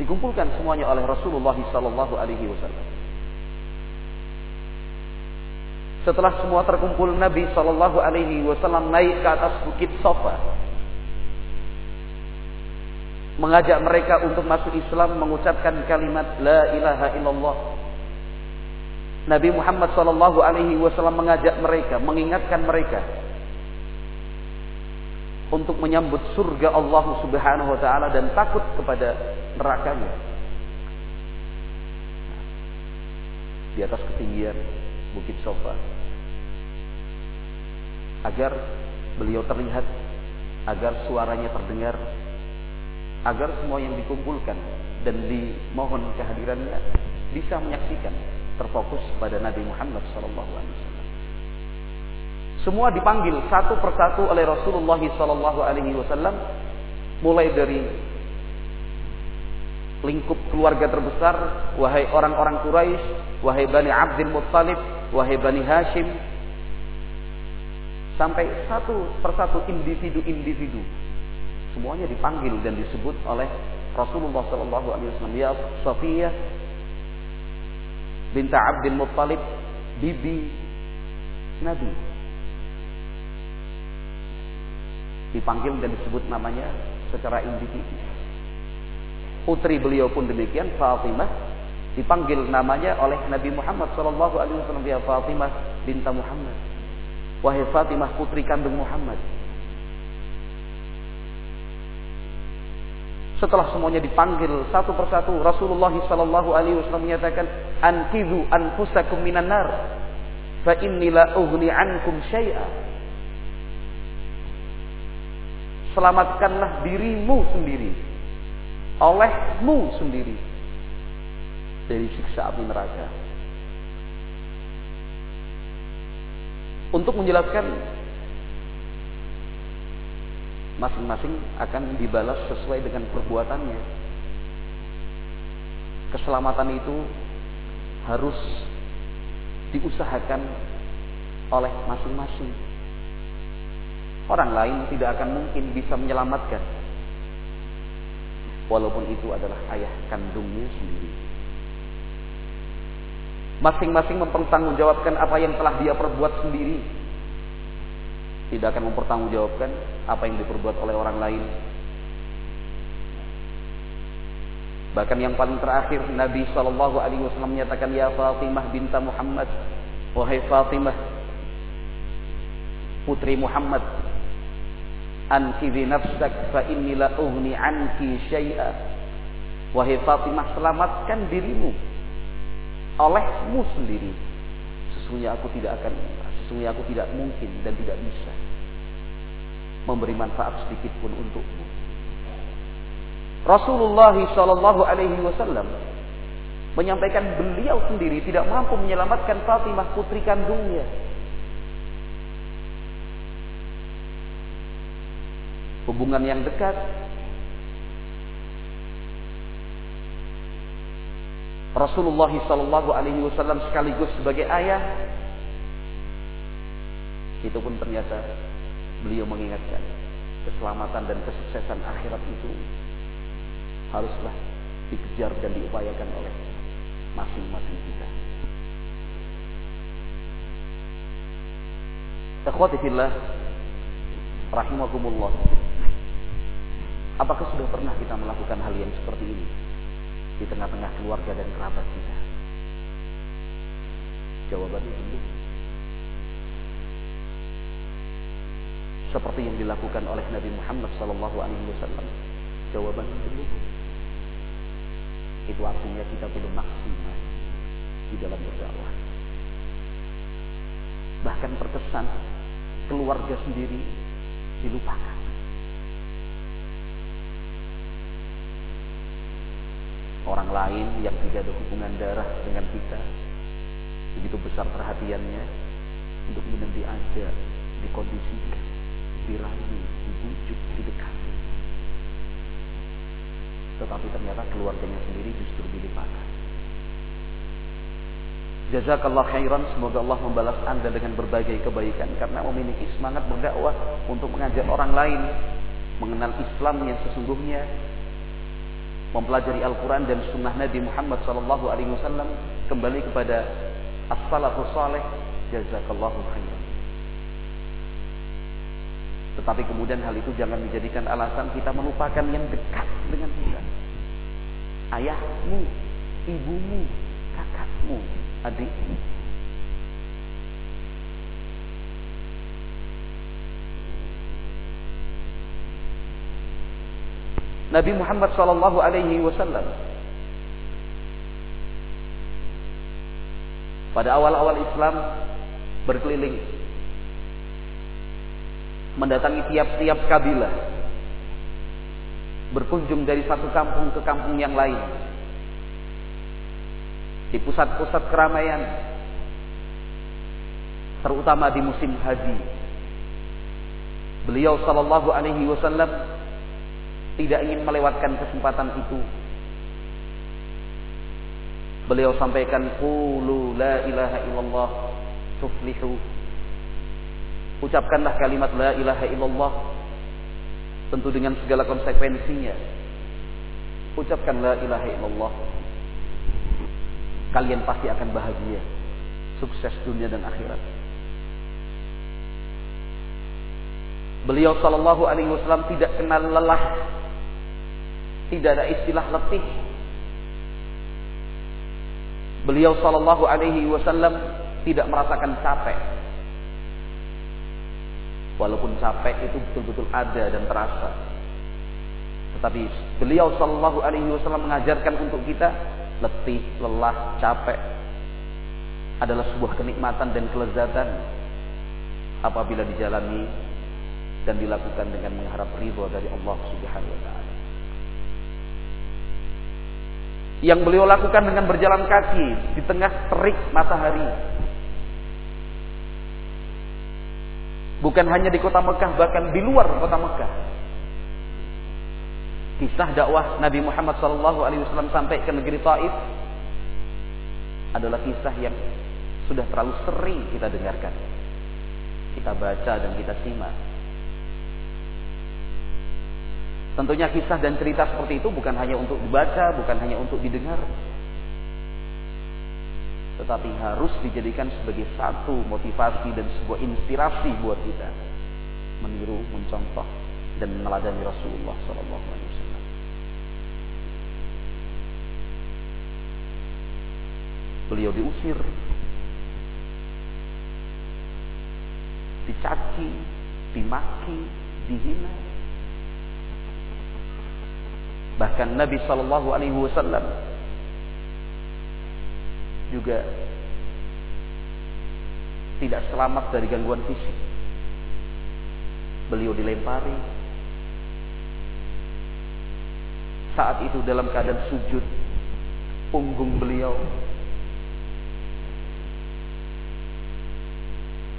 dikumpulkan semuanya oleh Rasulullah sallallahu alaihi wasallam. Setelah semua terkumpul Nabi sallallahu alaihi wasallam naik ke atas bukit Safa. Mengajak mereka untuk masuk Islam mengucapkan kalimat la ilaha illallah. Nabi Muhammad sallallahu alaihi wasallam mengajak mereka, mengingatkan mereka untuk menyambut surga Allah Subhanahu wa taala dan takut kepada nerakanya. Di atas ketinggian Bukit Sofa. Agar beliau terlihat, agar suaranya terdengar, agar semua yang dikumpulkan dan dimohon kehadirannya bisa menyaksikan terfokus pada Nabi Muhammad SAW. Semua dipanggil satu persatu oleh Rasulullah sallallahu alaihi wasallam mulai dari lingkup keluarga terbesar, wahai orang-orang Quraisy, wahai Bani Abdul Muttalib, wahai Bani Hashim, sampai satu persatu individu-individu. Semuanya dipanggil dan disebut oleh Rasulullah sallallahu alaihi wasallam, ya Safiyah binta Abdul Muttalib, bibi Nabi dipanggil dan disebut namanya secara individu. Putri beliau pun demikian Fatimah dipanggil namanya oleh Nabi Muhammad sallallahu alaihi wasallam ya Fatimah binta Muhammad. Wahai Fatimah putri kandung Muhammad. Setelah semuanya dipanggil satu persatu, Rasulullah sallallahu alaihi wasallam menyatakan, "Anqidhu anfusakum minan nar, fa inni la ughni ankum syai'a." Selamatkanlah dirimu sendiri. Olehmu sendiri. Dari siksa api neraka. Untuk menjelaskan masing-masing akan dibalas sesuai dengan perbuatannya. Keselamatan itu harus diusahakan oleh masing-masing. Orang lain tidak akan mungkin bisa menyelamatkan. Walaupun itu adalah ayah kandungnya sendiri. Masing-masing mempertanggungjawabkan apa yang telah dia perbuat sendiri. Tidak akan mempertanggungjawabkan apa yang diperbuat oleh orang lain. Bahkan yang paling terakhir Nabi Shallallahu Alaihi Wasallam menyatakan ya Fatimah binta Muhammad, wahai Fatimah, putri Muhammad, Anqidhi nafsak fa inni la ughni anki syai'a. Wahai Fatimah, selamatkan dirimu olehmu sendiri. Sesungguhnya aku tidak akan sesungguhnya aku tidak mungkin dan tidak bisa memberi manfaat sedikit pun untukmu. Rasulullah Shallallahu Alaihi Wasallam menyampaikan beliau sendiri tidak mampu menyelamatkan Fatimah putri kandungnya hubungan yang dekat. Rasulullah Sallallahu Alaihi Wasallam sekaligus sebagai ayah, itu pun ternyata beliau mengingatkan keselamatan dan kesuksesan akhirat itu haruslah dikejar dan diupayakan oleh masing-masing kita. Ikhwati fillah rahimakumullah. Apakah sudah pernah kita melakukan hal yang seperti ini di tengah-tengah keluarga dan kerabat kita? Jawabannya belum. Seperti yang dilakukan oleh Nabi Muhammad SAW. Jawabannya belum. Itu artinya kita belum maksimal di dalam berdakwah. Bahkan terkesan keluarga sendiri dilupakan. Orang lain yang tidak ada hubungan darah dengan kita begitu besar perhatiannya untuk kemudian diajak, dikondisikan, dirayu, dibujuk, didekati. Tetapi ternyata keluarganya sendiri justru dilupakan. Jazakallah khairan, semoga Allah membalas Anda dengan berbagai kebaikan karena memiliki semangat berdakwah untuk mengajak orang lain mengenal Islam yang sesungguhnya mempelajari Al-Quran dan Sunnah Nabi Muhammad Sallallahu Alaihi Wasallam kembali kepada as-salafus saleh jazakallahu khairan. Tetapi kemudian hal itu jangan dijadikan alasan kita melupakan yang dekat dengan kita. Ayahmu ibumu kakakmu adikmu Nabi Muhammad sallallahu alaihi wasallam. Pada awal-awal Islam berkeliling. Mendatangi tiap-tiap kabilah. Berkunjung dari satu kampung ke kampung yang lain. Di pusat-pusat keramaian. Terutama di musim haji. Beliau sallallahu alaihi wasallam tidak ingin melewatkan kesempatan itu. Beliau sampaikan qulu la ilaha illallah tuflihu. Ucapkanlah kalimat la ilaha illallah tentu dengan segala konsekuensinya. Ucapkan la ilaha illallah. Kalian pasti akan bahagia, sukses dunia dan akhirat. Beliau sallallahu alaihi wasallam tidak kenal lelah tidak ada istilah letih. Beliau sallallahu alaihi wasallam tidak merasakan capek. Walaupun capek itu betul-betul ada dan terasa. Tetapi beliau sallallahu alaihi wasallam mengajarkan untuk kita letih, lelah, capek adalah sebuah kenikmatan dan kelezatan apabila dijalani dan dilakukan dengan mengharap ridho dari Allah Subhanahu wa taala. Yang beliau lakukan dengan berjalan kaki di tengah terik matahari. Bukan hanya di kota Mekah, bahkan di luar kota Mekah. Kisah dakwah Nabi Muhammad SAW sampai ke negeri Taif adalah kisah yang sudah terlalu sering kita dengarkan. Kita baca dan kita simak. Tentunya kisah dan cerita seperti itu bukan hanya untuk dibaca, bukan hanya untuk didengar. Tetapi harus dijadikan sebagai satu motivasi dan sebuah inspirasi buat kita. Meniru, mencontoh, dan meneladani Rasulullah SAW. Beliau diusir, dicaci, dimaki, dihina, Bahkan Nabi Shallallahu Alaihi Wasallam juga tidak selamat dari gangguan fisik. Beliau dilempari. Saat itu dalam keadaan sujud, punggung beliau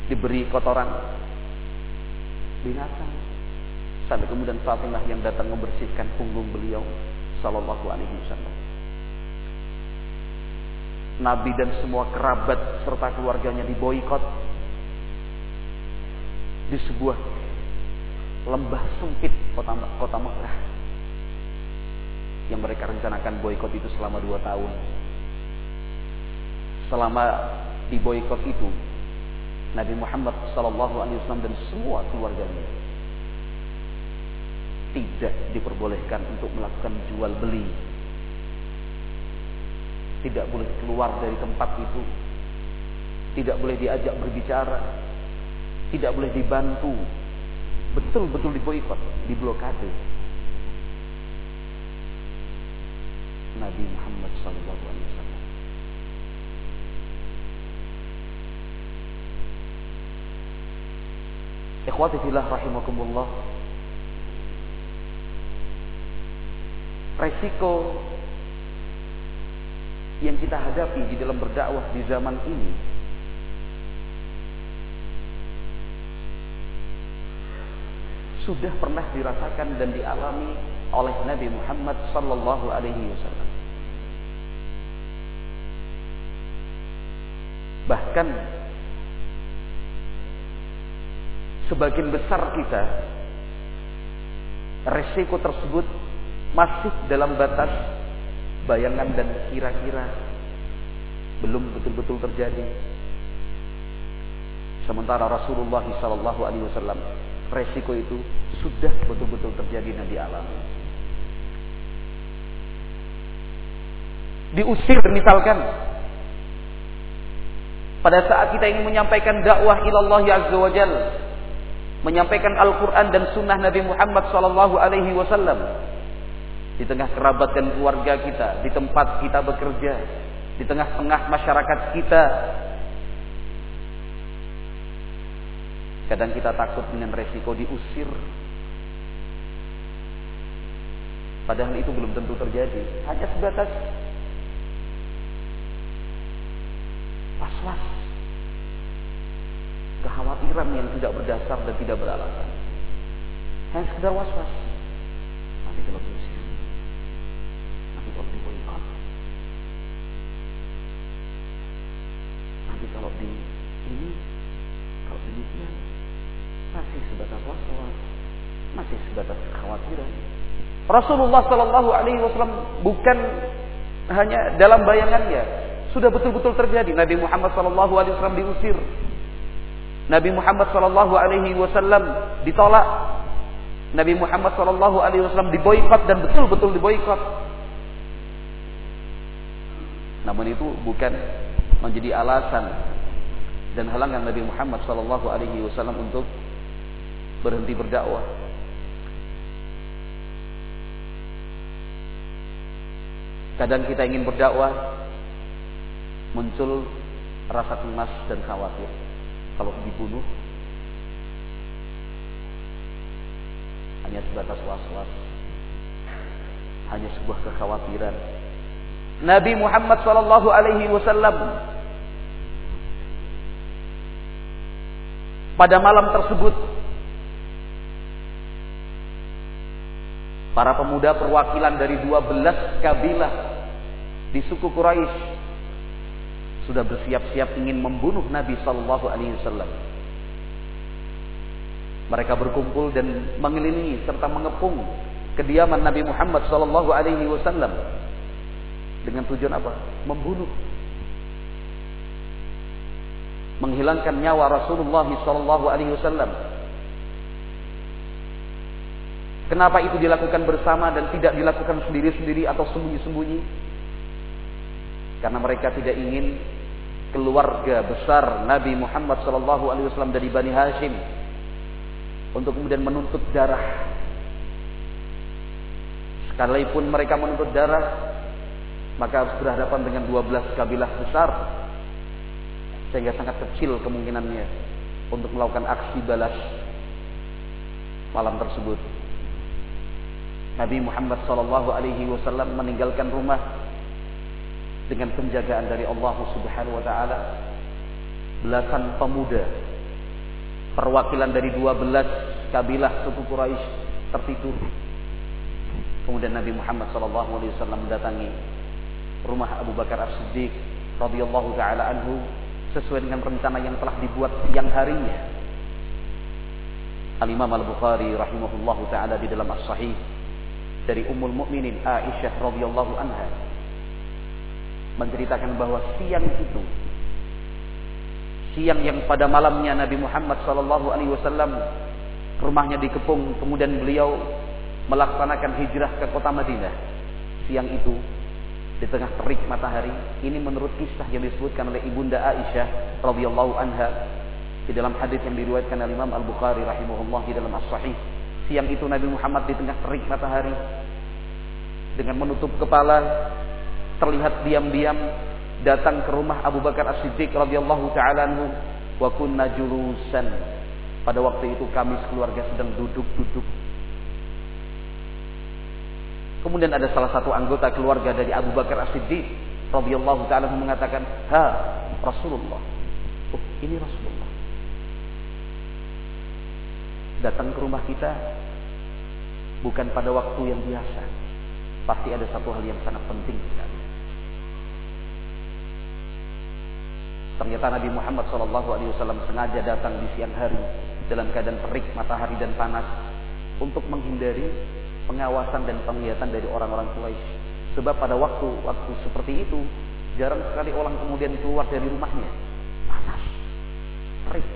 diberi kotoran binatang Sampai kemudian Fatimah yang datang membersihkan punggung beliau sallallahu alaihi wasallam. Nabi dan semua kerabat serta keluarganya diboikot di sebuah lembah sempit kota, kota Mekah yang mereka rencanakan boikot itu selama dua tahun. Selama di boikot itu, Nabi Muhammad Sallallahu Alaihi Wasallam dan semua keluarganya tidak diperbolehkan untuk melakukan jual beli. Tidak boleh keluar dari tempat itu. Tidak boleh diajak berbicara. Tidak boleh dibantu. Betul-betul diboikot, diblokade. Nabi Muhammad sallallahu alaihi wasallam. Ikhwati fillah rahimakumullah. Resiko yang kita hadapi di dalam berdakwah di zaman ini sudah pernah dirasakan dan dialami oleh Nabi Muhammad sallallahu alaihi wasallam. Bahkan sebagian besar kita resiko tersebut masih dalam batas bayangan dan kira-kira belum betul-betul terjadi. Sementara Rasulullah Sallallahu Alaihi Wasallam resiko itu sudah betul-betul terjadi Nabi alami. Diusir misalkan pada saat kita ingin menyampaikan dakwah ilallah azza menyampaikan Al-Quran dan Sunnah Nabi Muhammad Sallallahu Alaihi Wasallam di tengah kerabat dan keluarga kita, di tempat kita bekerja, di tengah-tengah masyarakat kita. Kadang kita takut dengan resiko diusir. Padahal itu belum tentu terjadi. Hanya sebatas was-was. Kekhawatiran yang tidak berdasar dan tidak beralasan. Hanya sekedar was-was. Nanti kalau diusir. Nanti kalau diboykot. Ini, kalau demikian, masih sebatas was-was. Masih sebatas kekhawatiran. Rasulullah Shallallahu Alaihi Wasallam bukan hanya dalam bayangannya, sudah betul-betul terjadi. Nabi Muhammad Shallallahu Alaihi Wasallam diusir. Nabi Muhammad Shallallahu Alaihi Wasallam ditolak. Nabi Muhammad Shallallahu Alaihi Wasallam diboykot dan betul-betul diboykot. Namun itu bukan menjadi alasan dan halangan Nabi Muhammad Shallallahu Alaihi Wasallam untuk berhenti berdakwah. Kadang kita ingin berdakwah, muncul rasa cemas dan khawatir. Kalau dibunuh hanya sebatas was-was. Hanya sebuah kekhawatiran. Nabi Muhammad sallallahu alaihi wasallam pada malam tersebut para pemuda perwakilan dari 12 kabilah di suku Quraisy sudah bersiap-siap ingin membunuh Nabi Shallallahu Alaihi Wasallam. Mereka berkumpul dan mengelilingi serta mengepung kediaman Nabi Muhammad Shallallahu Alaihi Wasallam dengan tujuan apa? Membunuh, menghilangkan nyawa Rasulullah Shallallahu Alaihi Wasallam. Kenapa itu dilakukan bersama dan tidak dilakukan sendiri-sendiri atau sembunyi-sembunyi? Karena mereka tidak ingin keluarga besar Nabi Muhammad sallallahu alaihi wasallam dari Bani Hashim untuk kemudian menuntut darah. Sekalipun mereka menuntut darah, maka harus berhadapan dengan 12 kabilah besar sehingga sangat kecil kemungkinannya untuk melakukan aksi balas malam tersebut. Nabi Muhammad sallallahu alaihi wasallam meninggalkan rumah dengan penjagaan dari Allah Subhanahu wa taala. Belasan pemuda perwakilan dari 12 kabilah suku Quraisy tertidur. Kemudian Nabi Muhammad sallallahu alaihi wasallam mendatangi rumah Abu Bakar As-Siddiq radhiyallahu taala anhu sesuai dengan rencana yang telah dibuat siang harinya. Al-Imam Al-Bukhari rahimahullahu taala di dalam As-Sahih dari Ummul Mukminin Aisyah radhiyallahu anha menceritakan bahwa siang itu siang yang pada malamnya Nabi Muhammad Shallallahu Alaihi Wasallam rumahnya dikepung kemudian beliau melaksanakan hijrah ke kota Madinah. Siang itu di tengah terik matahari ini menurut kisah yang disebutkan oleh ibunda Aisyah radhiyallahu anha di dalam hadis yang diriwayatkan oleh Imam Al Bukhari rahimahullah di dalam As Sahih siang itu Nabi Muhammad di tengah terik matahari dengan menutup kepala terlihat diam-diam datang ke rumah Abu Bakar As-Siddiq radhiyallahu taala anhu wa kunna julusan. Pada waktu itu kami sekeluarga sedang duduk-duduk. Kemudian ada salah satu anggota keluarga dari Abu Bakar As-Siddiq radhiyallahu taala mengatakan, "Ha, Rasulullah." Oh, ini Rasulullah. Datang ke rumah kita bukan pada waktu yang biasa. Pasti ada satu hal yang sangat penting sekali. Ternyata Nabi Muhammad SAW sengaja datang di siang hari dalam keadaan terik matahari dan panas untuk menghindari pengawasan dan penglihatan dari orang-orang Quraisy. Sebab pada waktu waktu seperti itu jarang sekali orang kemudian keluar dari rumahnya. Panas, terik.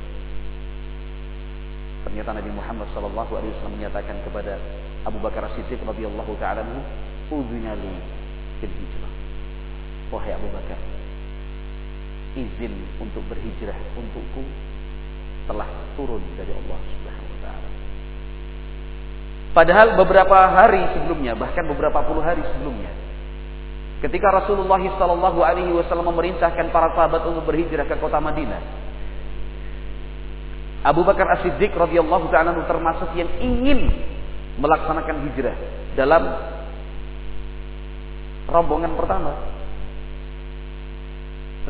Ternyata Nabi Muhammad SAW menyatakan kepada Abu Bakar Siddiq radhiyallahu taala anhu, "Udzina li fil hijrah." Wahai Abu Bakar, izin untuk berhijrah untukku telah turun dari Allah Subhanahu. Padahal beberapa hari sebelumnya, bahkan beberapa puluh hari sebelumnya, ketika Rasulullah Shallallahu Alaihi Wasallam memerintahkan para sahabat untuk berhijrah ke kota Madinah, Abu Bakar As-Siddiq radhiyallahu taala termasuk yang ingin melaksanakan hijrah dalam rombongan pertama.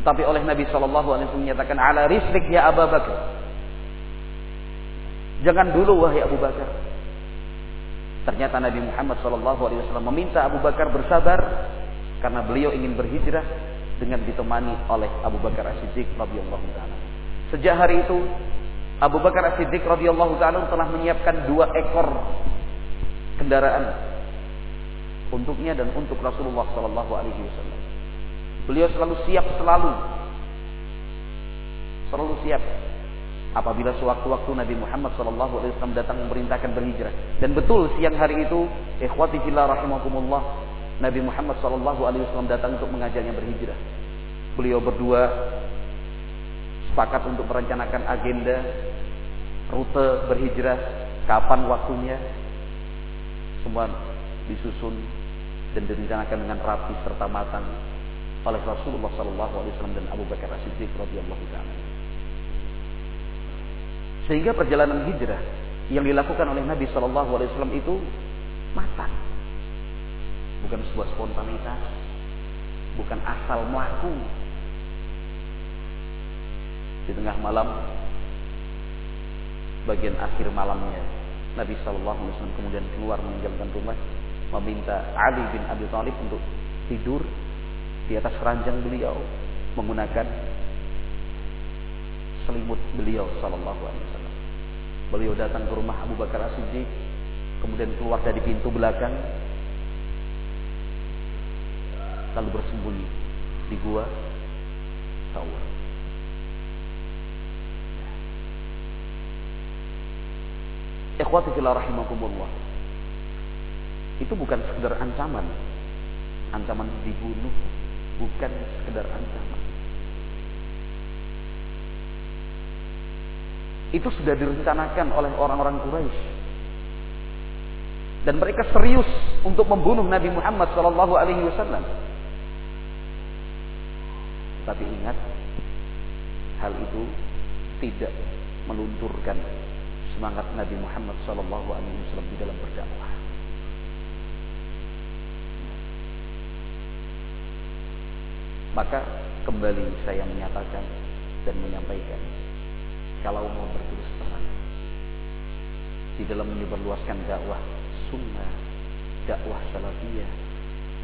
Tetapi oleh Nabi Shallallahu Alaihi Wasallam menyatakan ala rislik ya Abu Bakar. Jangan dulu wahai Abu Bakar. Ternyata Nabi Muhammad SAW meminta Abu Bakar bersabar karena beliau ingin berhijrah dengan ditemani oleh Abu Bakar As-Siddiq radhiyallahu taala. Sejak hari itu Abu Bakar As-Siddiq radhiyallahu taala telah menyiapkan dua ekor kendaraan untuknya dan untuk Rasulullah wasallam. Beliau selalu siap selalu selalu siap apabila sewaktu-waktu Nabi Muhammad SAW datang memerintahkan berhijrah. Dan betul siang hari itu, ikhwati fillah rahimakumullah, Nabi Muhammad SAW datang untuk mengajarnya berhijrah. Beliau berdua sepakat untuk merencanakan agenda rute berhijrah, kapan waktunya, semua disusun dan direncanakan dengan rapi serta matang oleh Rasulullah SAW dan Abu Bakar As-Siddiq radhiyallahu taala. Sehingga perjalanan hijrah yang dilakukan oleh Nabi Shallallahu Alaihi Wasallam itu matang, bukan sebuah spontanitas, bukan asal melaku. Di tengah malam, bagian akhir malamnya, Nabi Shallallahu Alaihi Wasallam kemudian keluar meninggalkan rumah, meminta Ali bin Abi Thalib untuk tidur di atas ranjang beliau menggunakan selimut beliau sallallahu alaihi wasallam. Beliau datang ke rumah Abu Bakar As-Siddiq, kemudian keluar dari pintu belakang, lalu bersembunyi di gua Tawar. Ikhwati fillah rahimakumullah. Itu bukan sekedar ancaman. Ancaman dibunuh bukan sekedar ancaman. Itu sudah direncanakan oleh orang-orang Quraisy. Dan mereka serius untuk membunuh Nabi Muhammad Shallallahu Alaihi Wasallam. Tapi ingat, hal itu tidak melunturkan semangat Nabi Muhammad Shallallahu Alaihi Wasallam di dalam berdakwah. Maka kembali saya menyatakan dan menyampaikan kalau mau berterus terang di dalam menyebarluaskan dakwah sunnah, dakwah salafiyah,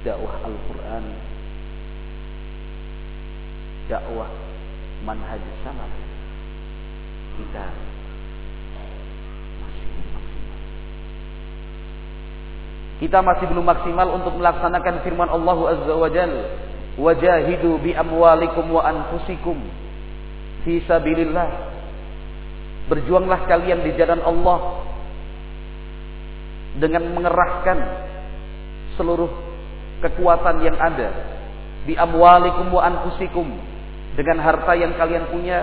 dakwah Al-Quran, dakwah manhaj salaf kita masih belum maksimal. Kita masih belum maksimal untuk melaksanakan firman Allah Azza wa Jal. Wajahidu bi amwalikum wa anfusikum fi sabilillah Berjuanglah kalian di jalan Allah dengan mengerahkan seluruh kekuatan yang ada di amwalikum wa anfusikum dengan harta yang kalian punya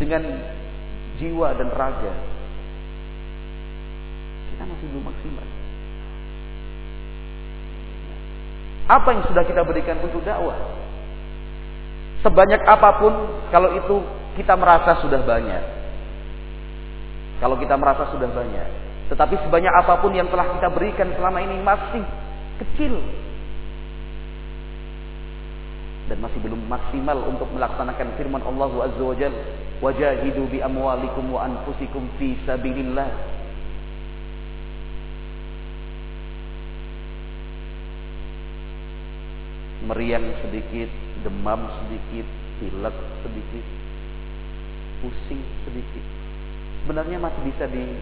dengan jiwa dan raga. Kita masih belum maksimal. Apa yang sudah kita berikan untuk dakwah? Sebanyak apa pun kalau itu kita merasa sudah banyak. Kalau kita merasa sudah banyak. Tetapi sebanyak apa pun yang telah kita berikan selama ini masih kecil. Dan masih belum maksimal untuk melaksanakan firman Allah Azza wa Jal. Wajahidu bi amwalikum wa anfusikum fi sabilillah. Meriang sedikit, demam sedikit, pilek sedikit, pusing sedikit sebenarnya masih bisa di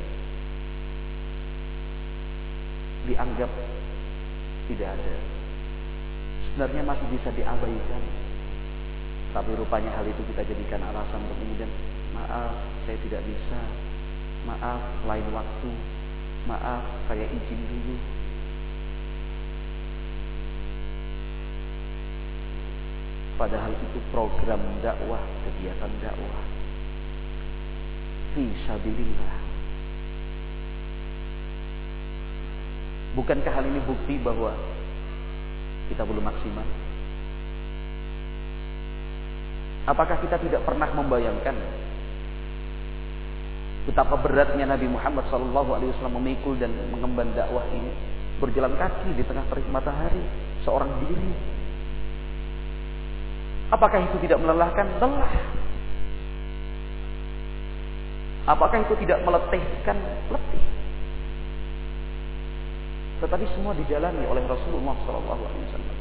dianggap tidak ada. Sebenarnya masih bisa diabaikan. Tapi rupanya hal itu kita jadikan alasan untuk kemudian maaf saya tidak bisa. Maaf lain waktu. Maaf saya izin dulu. Padahal itu program dakwah, kegiatan dakwah. Fi sabilillah. Bukankah hal ini bukti bahwa kita belum maksimal? Apakah kita tidak pernah membayangkan betapa beratnya Nabi Muhammad SAW memikul dan mengemban dakwah ini berjalan kaki di tengah terik matahari seorang diri? Apakah itu tidak melelahkan? Lelah. Apakah itu tidak meletihkan? Letih. Tetapi semua dijalani oleh Rasulullah Sallallahu Alaihi Wasallam.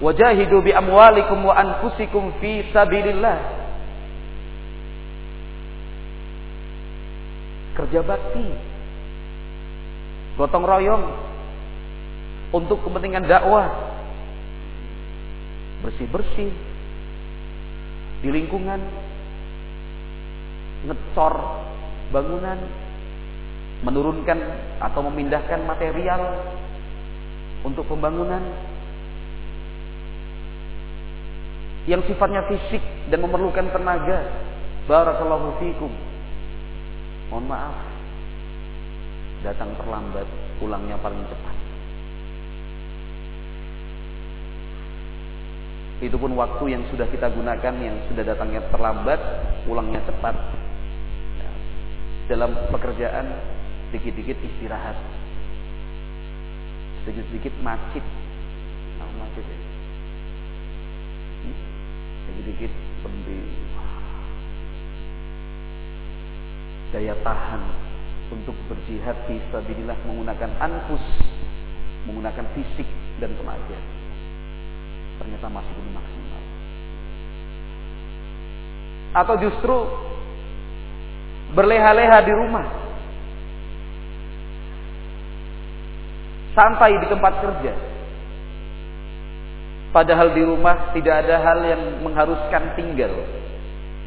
Wajahidu bi amwalikum wa anfusikum fi sabilillah. Kerja bakti. Gotong royong untuk kepentingan dakwah. Bersih-bersih, di lingkungan, ngecor bangunan, menurunkan atau memindahkan material untuk pembangunan yang sifatnya fisik dan memerlukan tenaga. Barakallahu fikum. Mohon maaf. Datang terlambat, pulangnya paling cepat. Itu pun waktu yang sudah kita gunakan yang sudah datangnya terlambat, pulangnya cepat. Ya. Dalam pekerjaan sedikit-sedikit istirahat. Sedikit-sedikit macet. Nah, ya. Hmm? Sedikit-sedikit berhenti. Daya tahan untuk berjihad bisa sabilillah menggunakan anfus, menggunakan fisik dan tenaga ternyata masih belum maksimal. Atau justru berleha-leha di rumah. Santai di tempat kerja. Padahal di rumah tidak ada hal yang mengharuskan tinggal.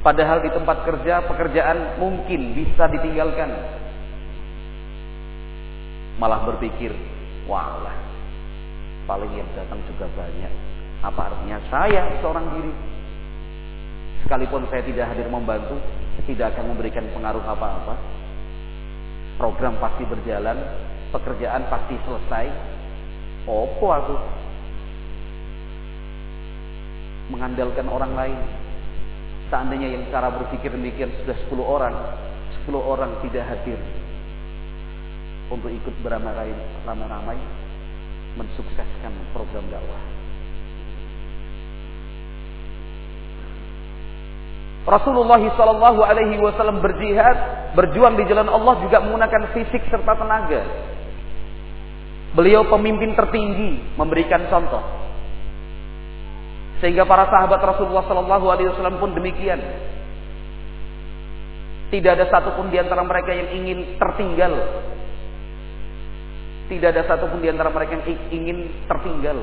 Padahal di tempat kerja pekerjaan mungkin bisa ditinggalkan. Malah berpikir, walah, paling yang datang juga banyak. Apa artinya saya seorang diri? Sekalipun saya tidak hadir membantu, tidak akan memberikan pengaruh apa-apa. Program pasti berjalan, pekerjaan pasti selesai. Opo aku mengandalkan orang lain. Seandainya yang cara berpikir demikian sudah 10 orang, 10 orang tidak hadir untuk ikut beramai-ramai mensukseskan program dakwah. Rasulullah Shallallahu Alaihi Wasallam berjihad, berjuang di jalan Allah juga menggunakan fisik serta tenaga. Beliau pemimpin tertinggi, memberikan contoh. Sehingga para sahabat Rasulullah Shallallahu Alaihi Wasallam pun demikian. Tidak ada satupun di antara mereka yang ingin tertinggal. Tidak ada satupun di antara mereka yang ingin tertinggal.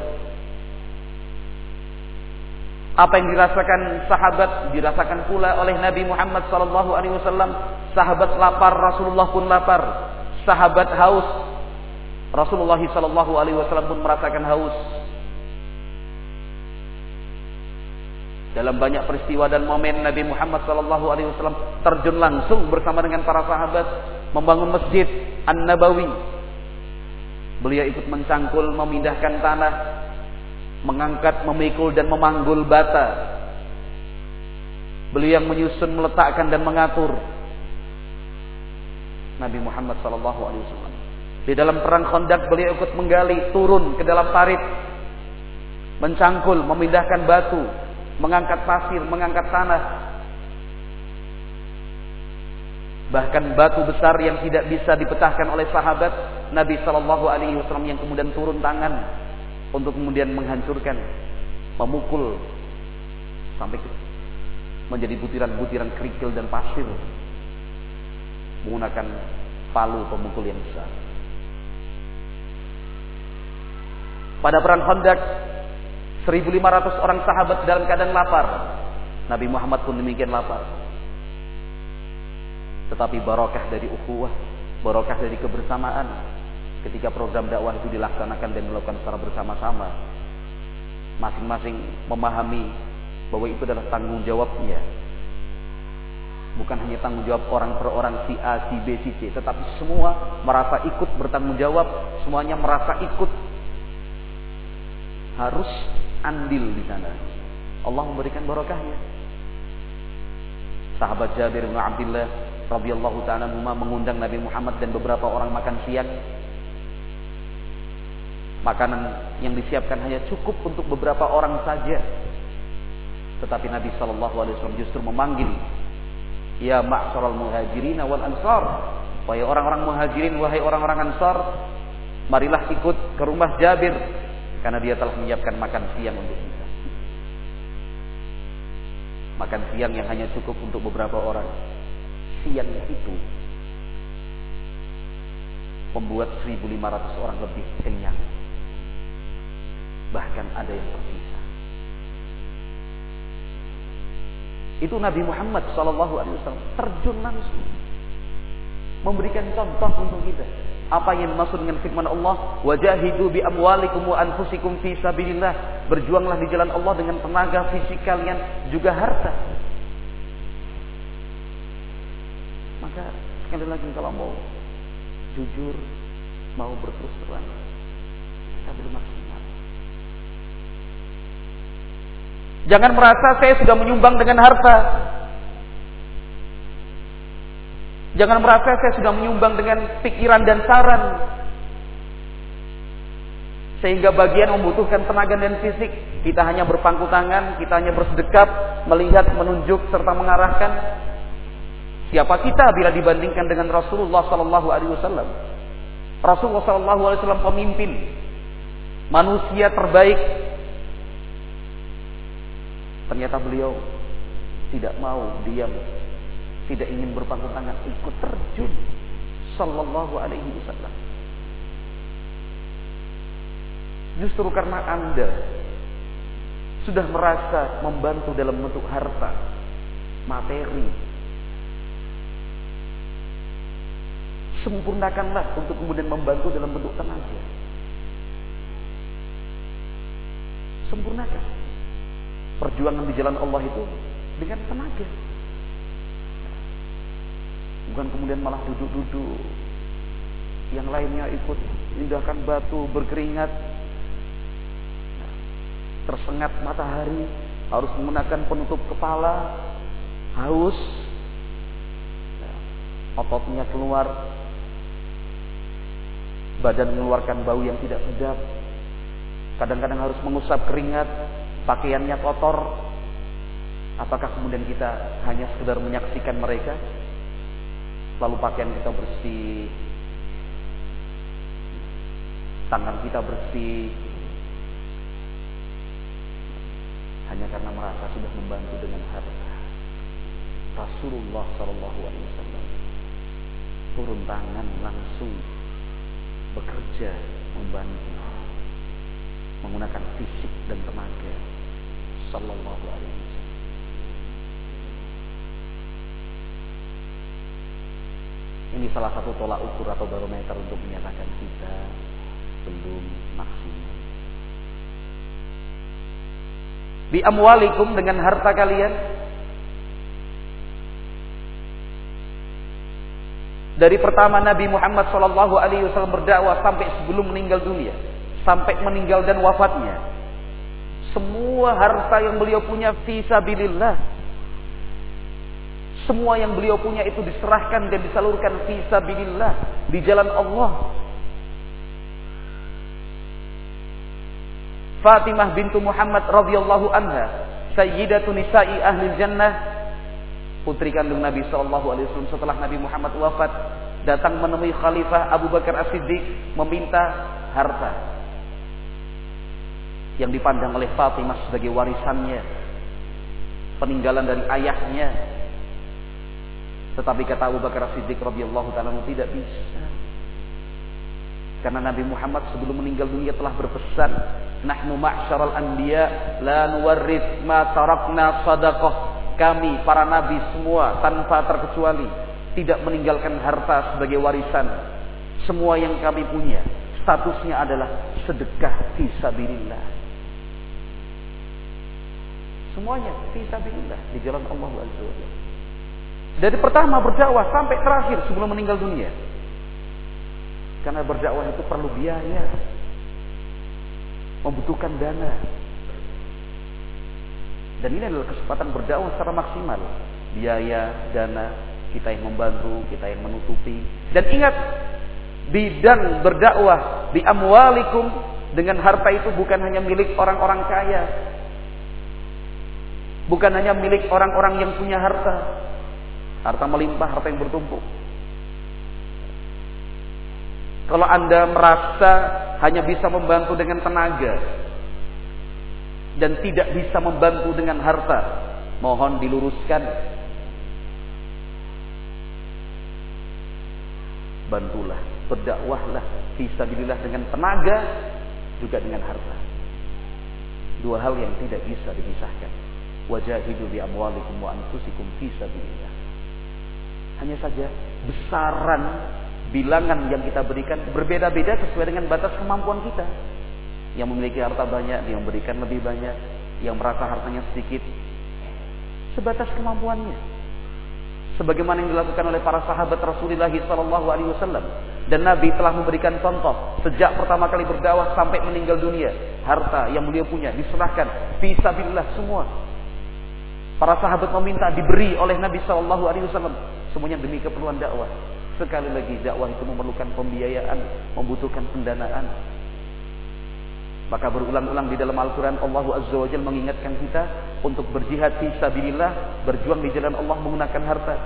Apa yang dirasakan sahabat dirasakan pula oleh Nabi Muhammad sallallahu alaihi wasallam. Sahabat lapar, Rasulullah pun lapar. Sahabat haus, Rasulullah sallallahu alaihi wasallam pun merasakan haus. Dalam banyak peristiwa dan momen Nabi Muhammad sallallahu alaihi wasallam terjun langsung bersama dengan para sahabat membangun masjid An-Nabawi. Beliau ikut mencangkul, memindahkan tanah, mengangkat, memikul dan memanggul bata. Beliau yang menyusun, meletakkan dan mengatur. Nabi Muhammad sallallahu alaihi wasallam. Di dalam perang Khandaq beliau ikut menggali, turun ke dalam parit, mencangkul, memindahkan batu, mengangkat pasir, mengangkat tanah. Bahkan batu besar yang tidak bisa dipecahkan oleh sahabat Nabi Shallallahu Alaihi Wasallam yang kemudian turun tangan untuk kemudian menghancurkan, memukul sampai menjadi butiran-butiran kerikil dan pasir menggunakan palu pemukul yang besar. Pada perang Khandaq 1500 orang sahabat dalam keadaan lapar. Nabi Muhammad pun demikian lapar. Tetapi barokah dari ukhuwah, barokah dari kebersamaan ketika program dakwah itu dilaksanakan dan dilakukan secara bersama-sama. Masing-masing memahami bahwa itu adalah tanggung jawabnya. Bukan hanya tanggung jawab orang per orang si A, si B, si C, tetapi semua merasa ikut bertanggung jawab, semuanya merasa ikut harus andil di sana. Allah memberikan barokahnya. Sahabat Jabir bin Abdullah radhiyallahu taala mengundang Nabi Muhammad dan beberapa orang makan siang. Makanan yang disiapkan hanya cukup untuk beberapa orang saja. Tetapi Nabi Shallallahu Alaihi Wasallam justru memanggil, Ya ma'syaral muhajirin wal ansar. Wahai orang-orang muhajirin, wahai orang-orang ansar, marilah ikut ke rumah Jabir karena dia telah menyiapkan makan siang untuk kita. Makan siang yang hanya cukup untuk beberapa orang. Siangnya itu membuat 1500 orang lebih kenyang. Bahkan ada yang tersisa. Itu Nabi Muhammad Shallallahu Alaihi Wasallam terjun langsung memberikan contoh untuk kita. Apa yang dimaksud dengan firman Allah? Wajahidu bi amwalikum wa anfusikum fi sabilillah. Berjuanglah di jalan Allah dengan tenaga fisik kalian juga harta. Maka sekali lagi kalau mau jujur, mau berterus terang, kita maksimal. Jangan merasa saya sudah menyumbang dengan harta. Jangan merasa saya sudah menyumbang dengan pikiran dan saran. Sehingga bagian membutuhkan tenaga dan fisik. Kita hanya berpangku tangan, kita hanya bersedekap, melihat, menunjuk, serta mengarahkan. Siapa kita bila dibandingkan dengan Rasulullah Wasallam? Rasulullah Sallallahu Alaihi pemimpin, manusia terbaik Ternyata beliau tidak mau diam, tidak ingin berpangku tangan, ikut terjun. Sallallahu alaihi wasallam. Justru karena Anda sudah merasa membantu dalam bentuk harta, materi. Sempurnakanlah untuk kemudian membantu dalam bentuk tenaga. Sempurnakan perjuangan di jalan Allah itu dengan tenaga. Bukan kemudian malah duduk-duduk. Yang lainnya ikut indahkan batu, berkeringat. Tersengat matahari, harus menggunakan penutup kepala, haus, ototnya keluar, badan mengeluarkan bau yang tidak sedap, kadang-kadang harus mengusap keringat, pakaiannya kotor, apakah kemudian kita hanya sekedar menyaksikan mereka? Lalu pakaian kita bersih, tangan kita bersih, hanya karena merasa sudah membantu dengan harta. Rasulullah Shallallahu Alaihi Wasallam turun tangan langsung bekerja membantu menggunakan fisik dan tenaga sallallahu alaihi wasallam. Ini salah satu tolak ukur atau barometer untuk menyatakan kita belum maksimal. Bi amwalikum dengan harta kalian dari pertama Nabi Muhammad Wasallam berdakwah sampai sebelum meninggal dunia, sampai meninggal dan wafatnya, semua harta yang beliau punya fisabilillah. Semua yang beliau punya itu diserahkan dan disalurkan fisabilillah di jalan Allah. Fatimah bintu Muhammad radhiyallahu anha, sayyidatu nisa'i ahli jannah, putri kandung Nabi sallallahu alaihi wasallam setelah Nabi Muhammad wafat, datang menemui Khalifah Abu Bakar As-Siddiq meminta harta yang dipandang oleh Fatimah sebagai warisannya. peninggalan dari ayahnya. Tetapi kata Abu Bakar Siddiq radhiyallahu taala tidak bisa. Karena Nabi Muhammad sebelum meninggal dunia telah berpesan, "Nahnu ma'syaral anbiya la nuwarrith ma tarakna sadaqah." Kami para nabi semua tanpa terkecuali tidak meninggalkan harta sebagai warisan. Semua yang kami punya statusnya adalah sedekah fi sabilillah. Semuanya fi sabilillah di jalan Allah Azza Dari pertama berdakwah sampai terakhir sebelum meninggal dunia. Karena berdakwah itu perlu biaya. Membutuhkan dana. Dan ini adalah kesempatan berdakwah secara maksimal. Biaya, dana, kita yang membantu, kita yang menutupi. Dan ingat, bidang berdakwah di amwalikum dengan harta itu bukan hanya milik orang-orang kaya. Bukan hanya milik orang-orang yang punya harta. Harta melimpah, harta yang bertumpuk. Kalau Anda merasa hanya bisa membantu dengan tenaga dan tidak bisa membantu dengan harta, mohon diluruskan. Bantulah, berdakwahlah fisabilillah dengan tenaga juga dengan harta. Dua hal yang tidak bisa dipisahkan. Wajahidu bi amwalikum wa anfusikum fisabilillah. Hanya saja besaran bilangan yang kita berikan berbeda-beda sesuai dengan batas kemampuan kita. Yang memiliki harta banyak, dia memberikan lebih banyak. Yang merasa hartanya sedikit, sebatas kemampuannya. Sebagaimana yang dilakukan oleh para sahabat Rasulullah Sallallahu Alaihi Wasallam dan Nabi telah memberikan contoh sejak pertama kali berdakwah sampai meninggal dunia harta yang beliau punya diserahkan fisabilillah semua para sahabat meminta diberi oleh Nabi Sallallahu Alaihi Wasallam semuanya demi keperluan dakwah Sekali lagi dakwah itu memerlukan pembiayaan, membutuhkan pendanaan. Maka berulang-ulang di dalam Al-Quran Allah Azza wa mengingatkan kita untuk berjihad fi sabilillah, berjuang di jalan Allah menggunakan harta.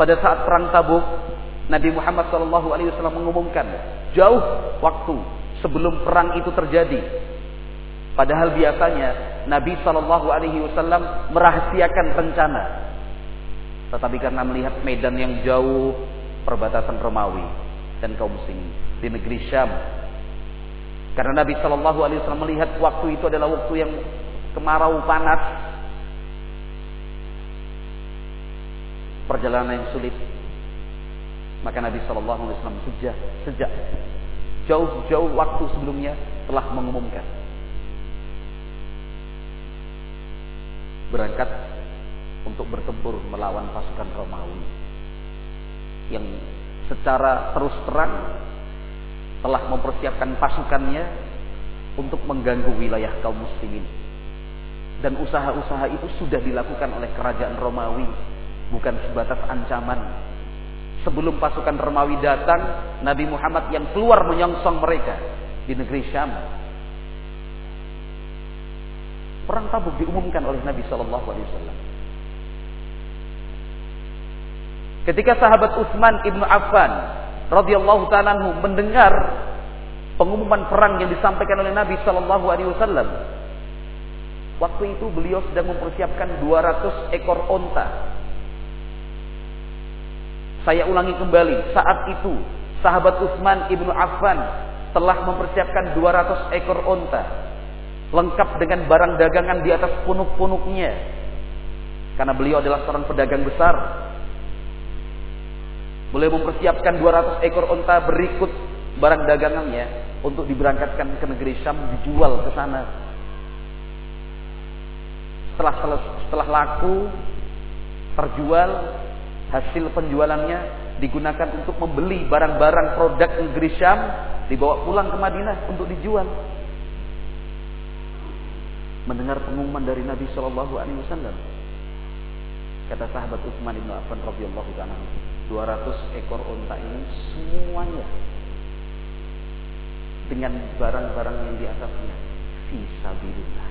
Pada saat perang Tabuk, Nabi Muhammad SAW mengumumkan jauh waktu sebelum perang itu terjadi. Padahal biasanya Nabi SAW merahasiakan rencana tetapi karena melihat medan yang jauh perbatasan Romawi dan kaum muslimin di negeri Syam. Karena Nabi Shallallahu Alaihi Wasallam melihat waktu itu adalah waktu yang kemarau panas, perjalanan yang sulit. Maka Nabi Shallallahu Alaihi Wasallam sejak sejak jauh-jauh waktu sebelumnya telah mengumumkan berangkat untuk bertempur melawan pasukan Romawi yang secara terus terang telah mempersiapkan pasukannya untuk mengganggu wilayah kaum muslimin. Dan usaha-usaha itu sudah dilakukan oleh kerajaan Romawi, bukan sebatas ancaman. Sebelum pasukan Romawi datang, Nabi Muhammad yang keluar menyongsong mereka di negeri Syam. Perang Tabuk diumumkan oleh Nabi Shallallahu Alaihi Wasallam. Ketika sahabat Utsman ibnu Affan radhiyallahu taala mendengar pengumuman perang yang disampaikan oleh Nabi Shallallahu Alaihi Wasallam, waktu itu beliau sedang mempersiapkan 200 ekor onta. Saya ulangi kembali, saat itu sahabat Utsman ibnu Affan telah mempersiapkan 200 ekor onta, lengkap dengan barang dagangan di atas punuk-punuknya, karena beliau adalah seorang pedagang besar Mulai mempersiapkan 200 ekor onta berikut barang dagangannya untuk diberangkatkan ke negeri Syam dijual ke sana. Setelah setelah laku terjual hasil penjualannya digunakan untuk membeli barang-barang produk negeri Syam dibawa pulang ke Madinah untuk dijual. Mendengar pengumuman dari Nabi Shallallahu Alaihi Wasallam, kata sahabat Utsman bin Affan radhiyallahu taala 200 ekor unta ini semuanya dengan barang-barang yang di atasnya fisabilillah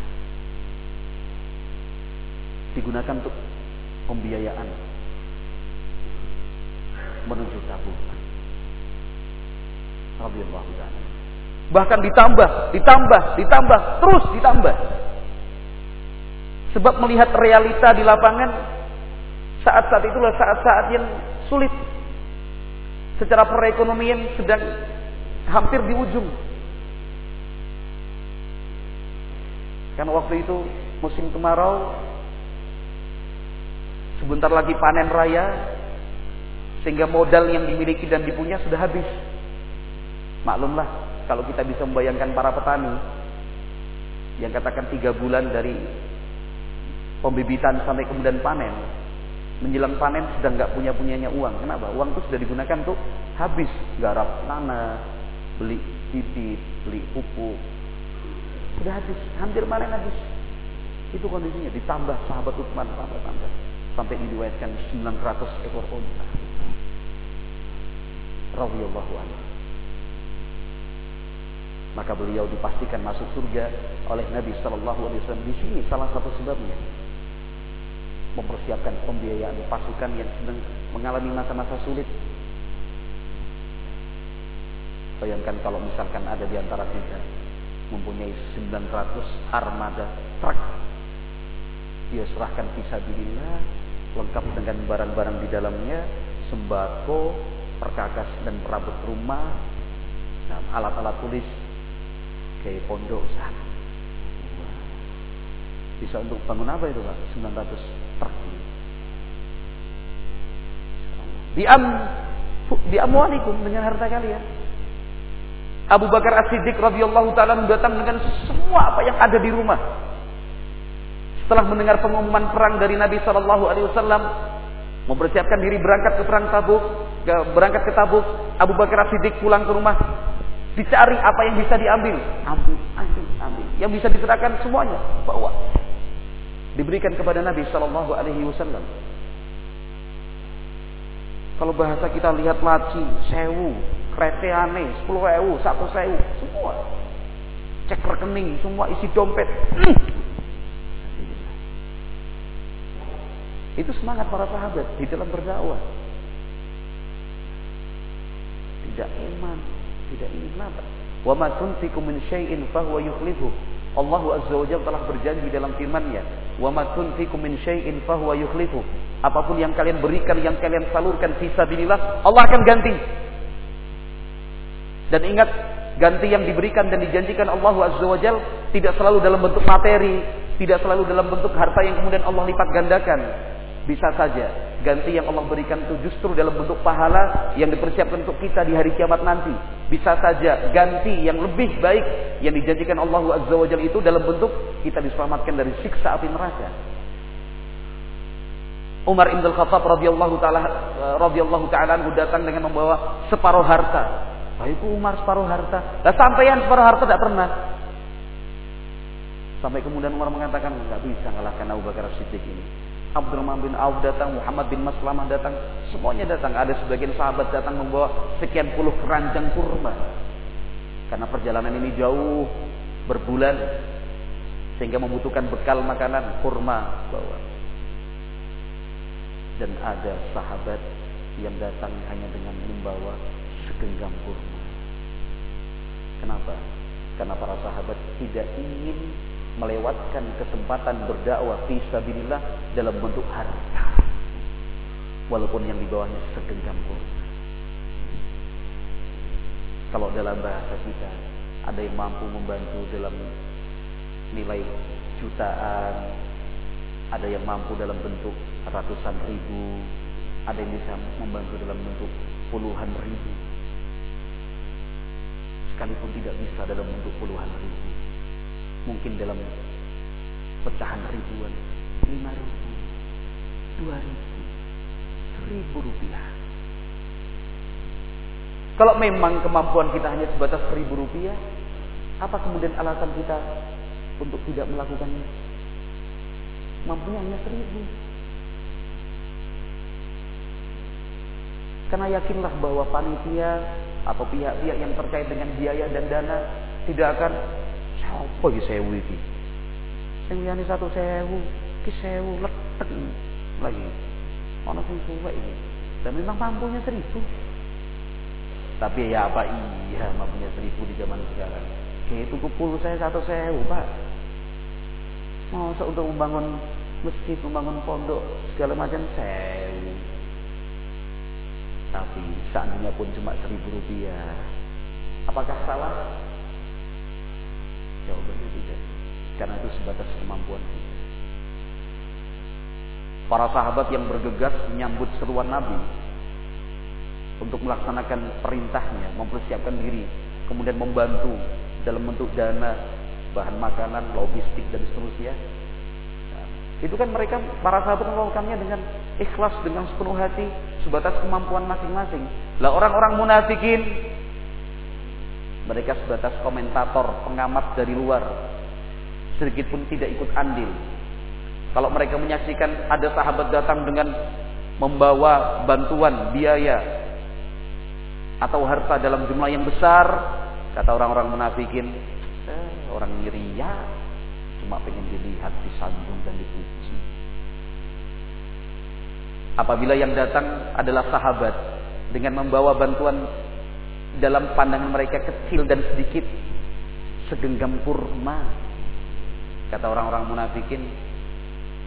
digunakan untuk pembiayaan menuju tabungan. Bahkan ditambah ditambah ditambah terus ditambah Sebab melihat realita di lapangan, saat-saat itulah saat-saat yang sulit. Secara perekonomian sedang hampir di ujung. Karena waktu itu musim kemarau, sebentar lagi panen raya, sehingga modal yang dimiliki dan dipunya sudah habis. Maklumlah, kalau kita bisa membayangkan para petani yang katakan tiga bulan dari pembibitan sampai kemudian panen, menjelang panen sudah nggak punya punyanya uang. Kenapa? Uang itu sudah digunakan untuk habis garap tanah, beli bibit, beli pupuk, sudah habis, hampir panen habis. Itu kondisinya. Ditambah sahabat Utsman tambah tambah sampai diriwayatkan 900 ekor unta. Radhiyallahu anhu. Maka beliau dipastikan masuk surga oleh Nabi Shallallahu Alaihi Wasallam. Di sini salah satu sebabnya mempersiapkan pembiayaan pasukan yang sedang mengalami masa-masa sulit. Bayangkan kalau misalkan ada di antara kita mempunyai 900 armada truk. Dia serahkan fisabilillah lengkap dengan barang-barang di dalamnya, sembako, perkakas dan perabot rumah, alat-alat tulis kayak pondok sana. Bisa untuk bangun apa itu Pak? 900 truk. Diam diamwalikum dengan harta kalian. Abu Bakar As-Siddiq radhiyallahu taala datang dengan semua apa yang ada di rumah. Setelah mendengar pengumuman perang dari Nabi Shallallahu alaihi wasallam mempersiapkan diri berangkat ke perang Tabuk, berangkat ke Tabuk, Abu Bakar As-Siddiq pulang ke rumah dicari apa yang bisa diambil, ambil, ambil, ambil. Yang bisa diserahkan semuanya bawa. Diberikan kepada Nabi Shallallahu alaihi wasallam. Kalau bahasa kita lihat laci, sewu, kreteane, sepuluh ewu, satu sewu, semua. Cek rekening, semua isi dompet. Hmm. Itu semangat para sahabat di dalam berdakwah. Tidak iman, tidak ingin. Wa ma tunfiqu min syai'in fahuwa yukhlifu. Allah Azza wa telah berjanji dalam firman-Nya, "Wa ma tunfiqu min syai'in fahuwa yukhlifu." Apa pun yang kalian berikan, yang kalian salurkan fisabilillah, Allah akan ganti. Dan ingat, ganti yang diberikan dan dijanjikan Allah Azza wa tidak selalu dalam bentuk materi, tidak selalu dalam bentuk harta yang kemudian Allah lipat gandakan. Bisa saja ganti yang Allah berikan itu justru dalam bentuk pahala yang dipersiapkan untuk kita di hari kiamat nanti. Bisa saja ganti yang lebih baik yang dijanjikan Allah Azza wa itu dalam bentuk kita diselamatkan dari siksa api neraka. Umar bin Khattab radhiyallahu taala radhiyallahu taala datang dengan membawa separuh harta itu Umar separuh harta. Nah sampeyan separuh harta tidak pernah. Sampai kemudian Umar mengatakan nggak bisa ngalahkan Abu Bakar Siddiq ini. Abdurrahman bin Auf datang, Muhammad bin Maslamah datang, semuanya datang. Ada sebagian sahabat datang membawa sekian puluh keranjang kurma. Karena perjalanan ini jauh berbulan sehingga membutuhkan bekal makanan kurma bawa. Dan ada sahabat yang datang hanya dengan membawa segenggam kurma. Kenapa? Karena para sahabat tidak ingin melewatkan kesempatan berdakwah fi sabilillah dalam bentuk harta. Walaupun yang di bawahnya segenggam kurma. Kalau dalam bahasa kita ada yang mampu membantu dalam nilai jutaan, ada yang mampu dalam bentuk ratusan ribu, ada yang bisa membantu dalam bentuk puluhan ribu sekalipun tidak bisa dalam bentuk puluhan ribu mungkin dalam pecahan ribuan lima ribu dua ribu seribu rupiah. Kalau memang kemampuan kita hanya sebatas seribu rupiah apa kemudian alasan kita untuk tidak melakukannya mampunya hanya seribu. Karena yakinlah bahwa panitia atau pihak-pihak yang terkait dengan biaya dan dana tidak akan siapa iki sewu iki? Sing liyane satu sewu ki sewu letek lagi ana sing suwe ini dan memang mampunya seribu. Tapi ya apa? Iya mampunya seribu di zaman sekarang. Kayak itu puluh saya satu sewu pak. Mau untuk membangun masjid, membangun pondok, segala macam sewu. Tapi seandainya pun cuma seribu rupiah, apakah salah? Karena itu sebatas kemampuan kita. Para sahabat yang bergegas menyambut seruan Nabi untuk melaksanakan perintahnya, mempersiapkan diri, kemudian membantu dalam bentuk dana, bahan makanan, logistik dan seterusnya. Nah, itu kan mereka para sahabat melakukannya dengan ikhlas dengan sepenuh hati sebatas kemampuan masing-masing. Lah orang-orang munafikin mereka sebatas komentator, pengamat dari luar. Sedikit pun tidak ikut andil. Kalau mereka menyaksikan ada sahabat datang dengan membawa bantuan biaya atau harta dalam jumlah yang besar, kata orang-orang munafikin, eh, orang ria cuma pengen dilihat, disandung dan dipuji. Apabila yang datang adalah sahabat dengan membawa bantuan dalam pandangan mereka kecil dan sedikit segenggam kurma kata orang-orang munafikin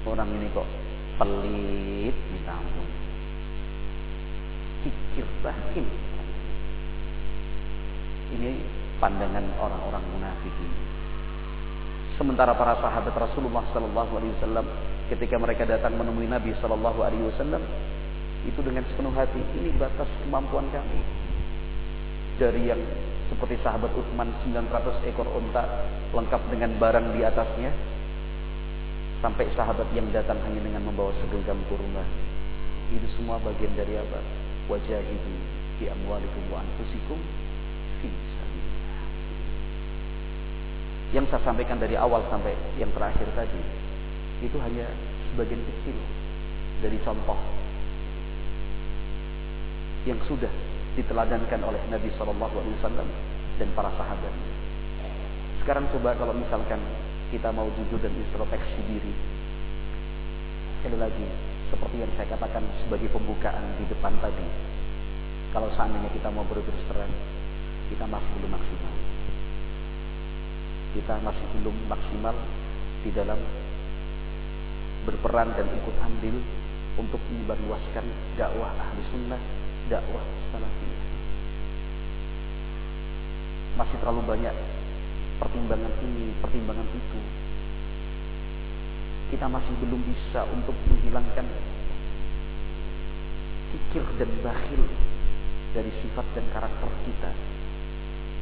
orang ini kok pelit ditanggung pikir bahin ini pandangan orang-orang munafikin. Sementara para sahabat Rasulullah Sallallahu Alaihi Wasallam ketika mereka datang menemui Nabi Sallallahu Alaihi Wasallam itu dengan sepenuh hati ini batas kemampuan kami. Dari yang seperti sahabat Utsman 900 ekor unta lengkap dengan barang di atasnya sampai sahabat yang datang hanya dengan membawa segenggam kurma. Itu semua bagian dari apa? Wajah itu di amwalikum wa anfusikum yang saya sampaikan dari awal sampai yang terakhir tadi itu hanya sebagian kecil dari contoh yang sudah diteladankan oleh Nabi Shallallahu Alaihi Wasallam dan para sahabat. Sekarang coba kalau misalkan kita mau jujur dan introspeksi diri, sekali lagi seperti yang saya katakan sebagai pembukaan di depan tadi, kalau seandainya kita mau berterus terang, kita masih belum maksimal. Kita masih belum maksimal di dalam berperan dan ikut andil untuk menyebarluaskan dakwah ahli sunnah dakwah salafiyah. Masih terlalu banyak pertimbangan ini, pertimbangan itu. Kita masih belum bisa untuk menghilangkan pikir dan bakhil dari sifat dan karakter kita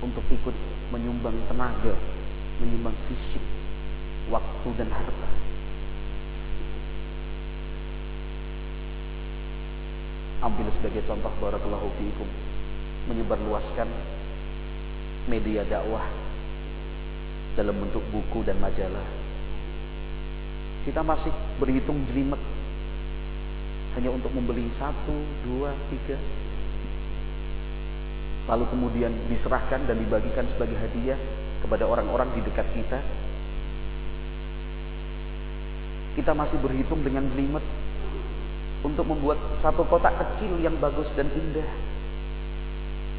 untuk ikut menyumbang tenaga, menyumbang fisik, waktu dan harta ambil sebagai contoh barakallahu fiikum menyebarluaskan media dakwah dalam bentuk buku dan majalah. Kita masih berhitung jelimet hanya untuk membeli satu, dua, tiga. Lalu kemudian diserahkan dan dibagikan sebagai hadiah kepada orang-orang di dekat kita. Kita masih berhitung dengan jelimet untuk membuat satu kotak kecil yang bagus dan indah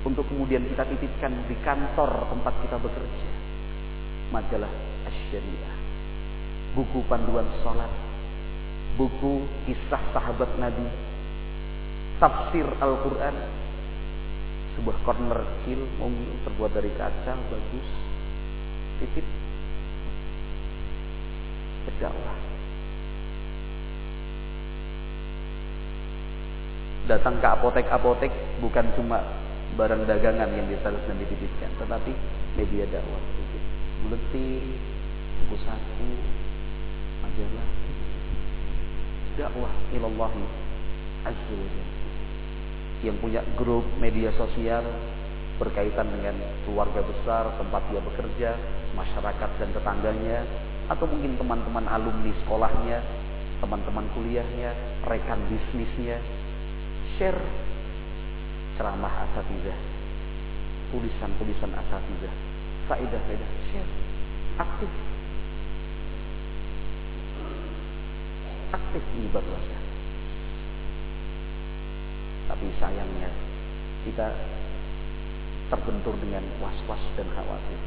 untuk kemudian kita titipkan di kantor tempat kita bekerja. Majalah Asy-Syariah buku panduan sholat. Buku kisah sahabat Nabi. Tafsir Al-Quran. Sebuah corner kecil mungil terbuat dari kaca bagus. Titip. Berdakwah. Datang ke apotek-apotek bukan cuma barang dagangan yang ditaruh dan dititipkan, tetapi media dakwah. Buletin, buku saku, majalah, dakwah ilallah azza yang punya grup media sosial berkaitan dengan keluarga besar tempat dia bekerja, masyarakat dan tetangganya, atau mungkin teman-teman alumni sekolahnya, teman-teman kuliahnya, rekan bisnisnya, share ceramah asatidah, tulisan-tulisan asatidah, faedah-faedah, share, aktif. Aktif ini berdosa. Tapi sayangnya kita terbentur dengan was-was dan khawatir.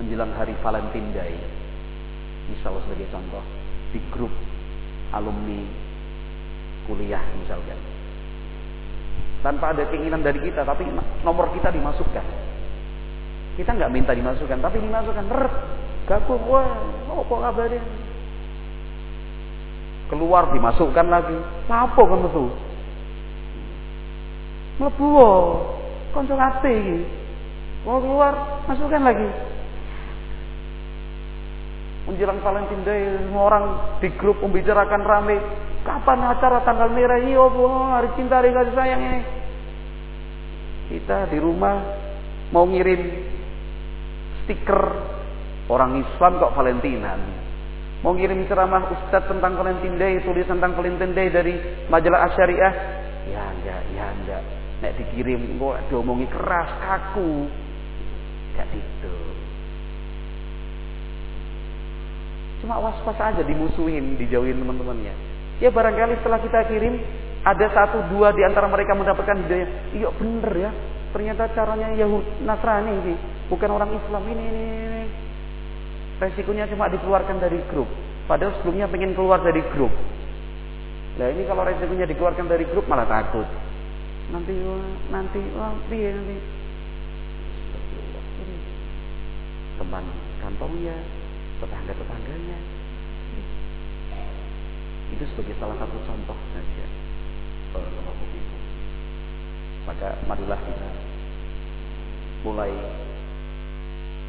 menjelang hari Valentine Day. Misal sebagai contoh di grup alumni kuliah misalkan. Tanpa ada keinginan dari kita, tapi nomor kita dimasukkan. Kita nggak minta dimasukkan, tapi dimasukkan. Rrr, gabung, wah, oh, kok kabarnya? Keluar dimasukkan lagi. Apa kan itu? Mlebu konco ati Mau keluar, masukkan lagi. Menjelang Valentine Day, semua orang di grup membicarakan rame. Kapan acara tanggal merah? Iya, bu, hari cinta, hari kasih sayang ini. Kita di rumah mau ngirim stiker orang Islam kok Valentinan. Mau ngirim ceramah Ustadz tentang Valentine Day, tulis tentang Valentine Day dari majalah Asyariah. Ya enggak, ya enggak. Nek dikirim kok diomongi keras, kaku. Gak gitu. Cuma was-was aja dimusuhin, dijauhin teman-temannya. Ya barangkali setelah kita kirim ada satu dua di antara mereka mendapatkan hidayah. Iya bener ya. Ternyata caranya Yahud Nasrani ini bukan orang Islam ini ini ini. Resikonya cuma dikeluarkan dari grup. Padahal sebelumnya pengen keluar dari grup. Nah ini kalau resikonya dikeluarkan dari grup malah takut. Nanti nanti nanti nanti teman kantongnya, tetangga-tetangganya. Itu sebagai salah satu contoh saja. Maka marilah kita mulai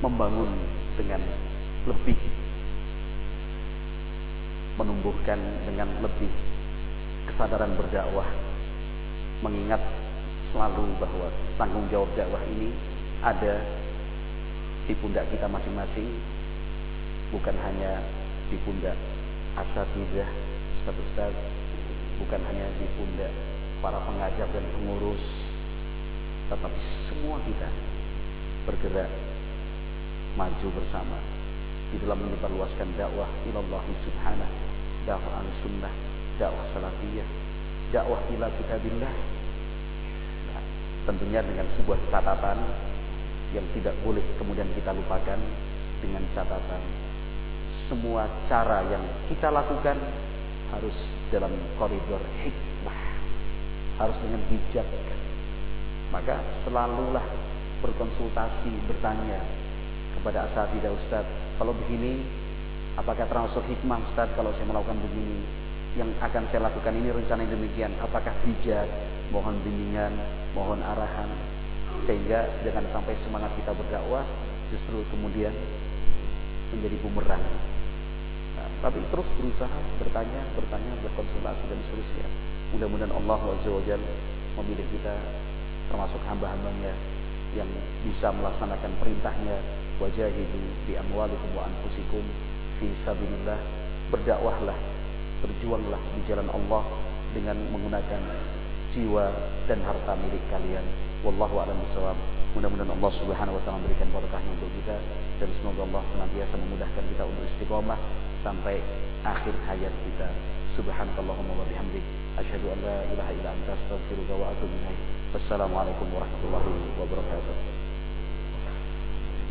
membangun dengan lebih menumbuhkan dengan lebih kesadaran berdakwah mengingat selalu bahwa tanggung jawab dakwah ini ada di pundak kita masing-masing bukan hanya di pundak asatidzah status ustaz. Bukan hanya di pundak para pengajar dan pengurus tetapi semua kita bergerak maju bersama. Di dalam menyebarluaskan dakwah ilallah subhanahu dakwah al-sunnah dakwah salafiyah dakwah ila kitabillah. Nah, tentunya dengan sebuah catatan yang tidak boleh kemudian kita lupakan dengan catatan. Semua cara yang kita lakukan harus dalam koridor hikmah harus dengan bijak. Maka selalulah berkonsultasi bertanya kepada asatidah Ustaz kalau begini apakah termasuk hikmah Ustaz kalau saya melakukan begini? Yang akan saya lakukan ini rencana demikian apakah bijak? Mohon bimbingan mohon arahan. Sehingga jangan sampai semangat kita berdakwah justru kemudian menjadi bumerang. Tapi terus berusaha bertanya, bertanya, berkonsultasi dan seterusnya. Mudah-mudahan Allah Azza memilih kita termasuk hamba-hambanya yang bisa melaksanakan perintahnya wajahidu bi amwalikum wa anfusikum fi sabilillah berdakwahlah berjuanglah di jalan Allah dengan menggunakan jiwa dan harta milik kalian Wallahu a'lam bishawab. Mudah-mudahan Allah Subhanahu wa taala memberikan berkahnya untuk kita dan semoga Allah senantiasa memudahkan kita untuk istiqomah sampai akhir hayat kita. Subhanakallahumma wa bihamdik asyhadu an la ilaha illa anta astaghfiruka wa atubu ilaik. Wassalamualaikum warahmatullahi wabarakatuh.